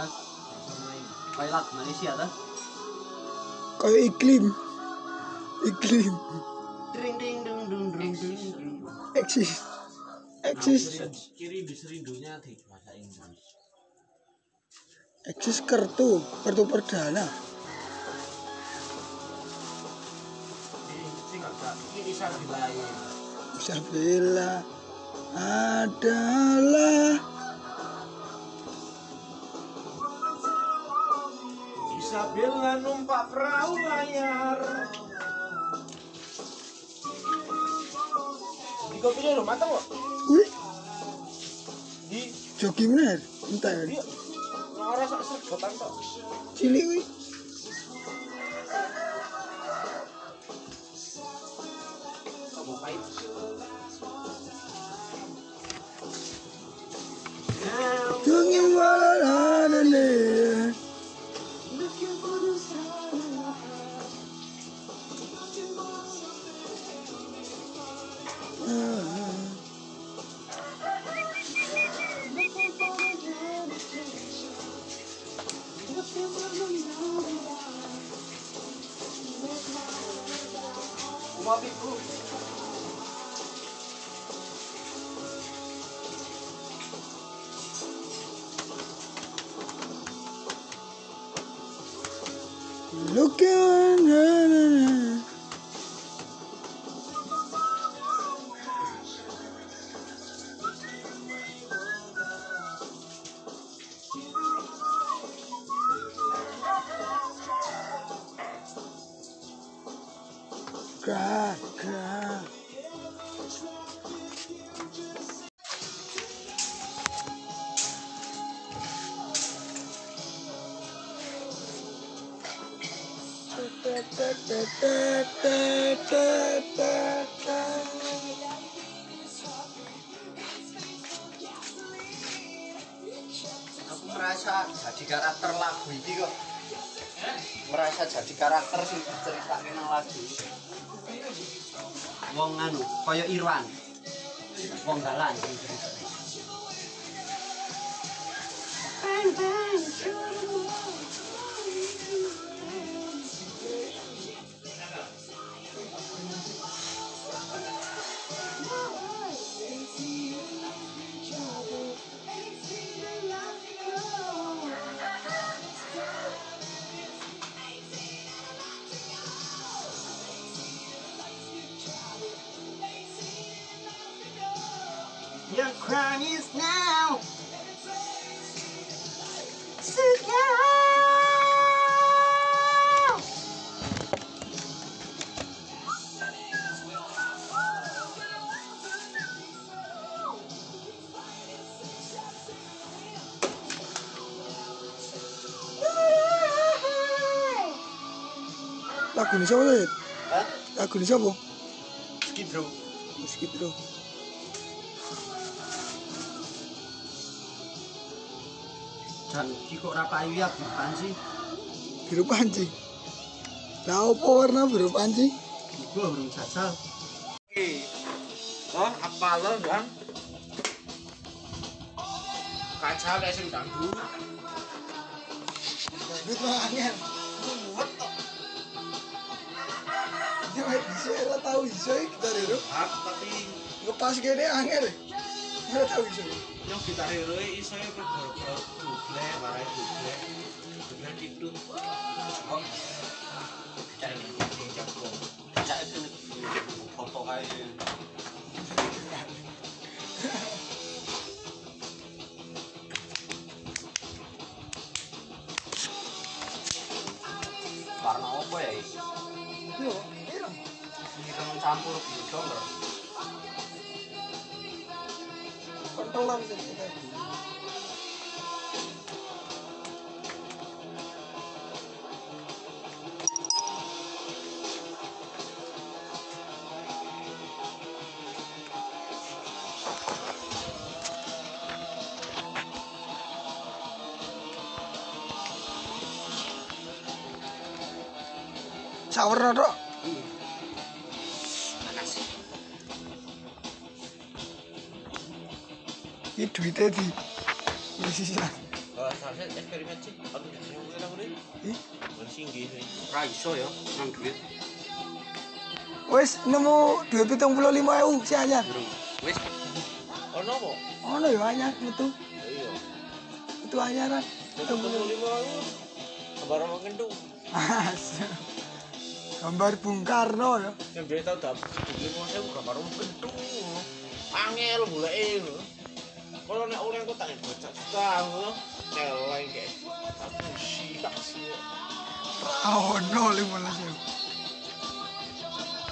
Hah? Kayak lagu Malaysia tuh. kayak iklim. Iklim. Dring eksis eksis kiri di serindunya di bahasa Inggris eksis. Kartu kartu perdana Isabella adalah Isabella numpak perahu layar. Di kopinya udah matang kok wih. Di. Joki bener? Entah ya. Dia ngora sak sergotan kok cilik wih. Kamu pahit Look at Cry. Aku merasa jadi karakter lagu ini kok. Merasa jadi karakter sing diceritake nang lagu. Wong anu, kaya Irwan. Wong galan sing ceritake. Your crime is now. Lagu ini siapa tuh? Hah? Lagu ini siapa? Skid Row. Iki kok ora payu ya bukan sih? Biru panci. Lah apa warna biru panci? Gua urung jajal. Oh, apa lo kan? Kaca lek sing dangdut. Dangdut mah angel. Muat kok. Ya bisa ora tahu iso kita dulu. Ah, tapi Ngepas gini angel. Ora tahu iso. yang kita hero iso ya Ditut. Kok cari sing jago. Cak itu foto kae. Warna apa ya? Yo, ireng. Ireng campur biru lho. Kentelan kita. Sawarna tok. Iki duitnya di sisiran. Kalau saya eksperimen sih, aku mungkin aku deh. Ih, Bersinggi sih. Ra iso ya, nang duit. Wis nemu duit pitung puluh lima ewu si anyar. Wis Oh nopo? Ono ya anyar metu. Iya. Anyaran. Makin tuh. gambar Bung Karno ya. Yang dia tahu dah, Bung Karno itu gambar Bung Karno. Angel boleh itu. Kalau nek orang kau tak baca tahu, kalau yang kayak aku sih tak sih. Oh no, lima lagi.